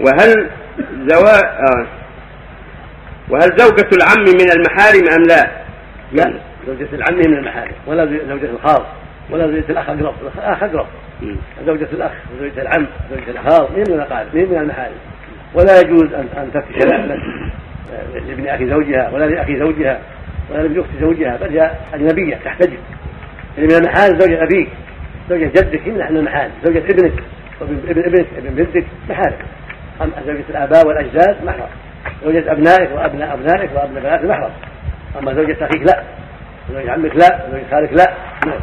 وهل زواج آه. وهل زوجة العم من المحارم أم لا؟ لا. زوجة العم من المحارم. ولا زوجة الخاص ولا زوجة الأخ أقرب. الأخ أقرب. زوجة الأخ وزوجة العم زوجة الأخاص مين من الأقارب مين من المحارم؟ ولا يجوز أن أن تفتش لابن أخي زوجها ولا لأخي زوجها ولا لابن أخت زوجها. بل هي أجنبية تحتجب. يعني من المحارم زوجة أبيك زوجة جدك من نحن المحارم. زوجة ابنك وابن ابنك ابن بنتك محارم. زوجة الآباء والأجداد محرم. زوجة أبنائك وأبناء أبنائك وأبناء بناتك محرم. أما زوجة أخيك لا. زوجة عمك لا. زوجة خالك لا. نعم.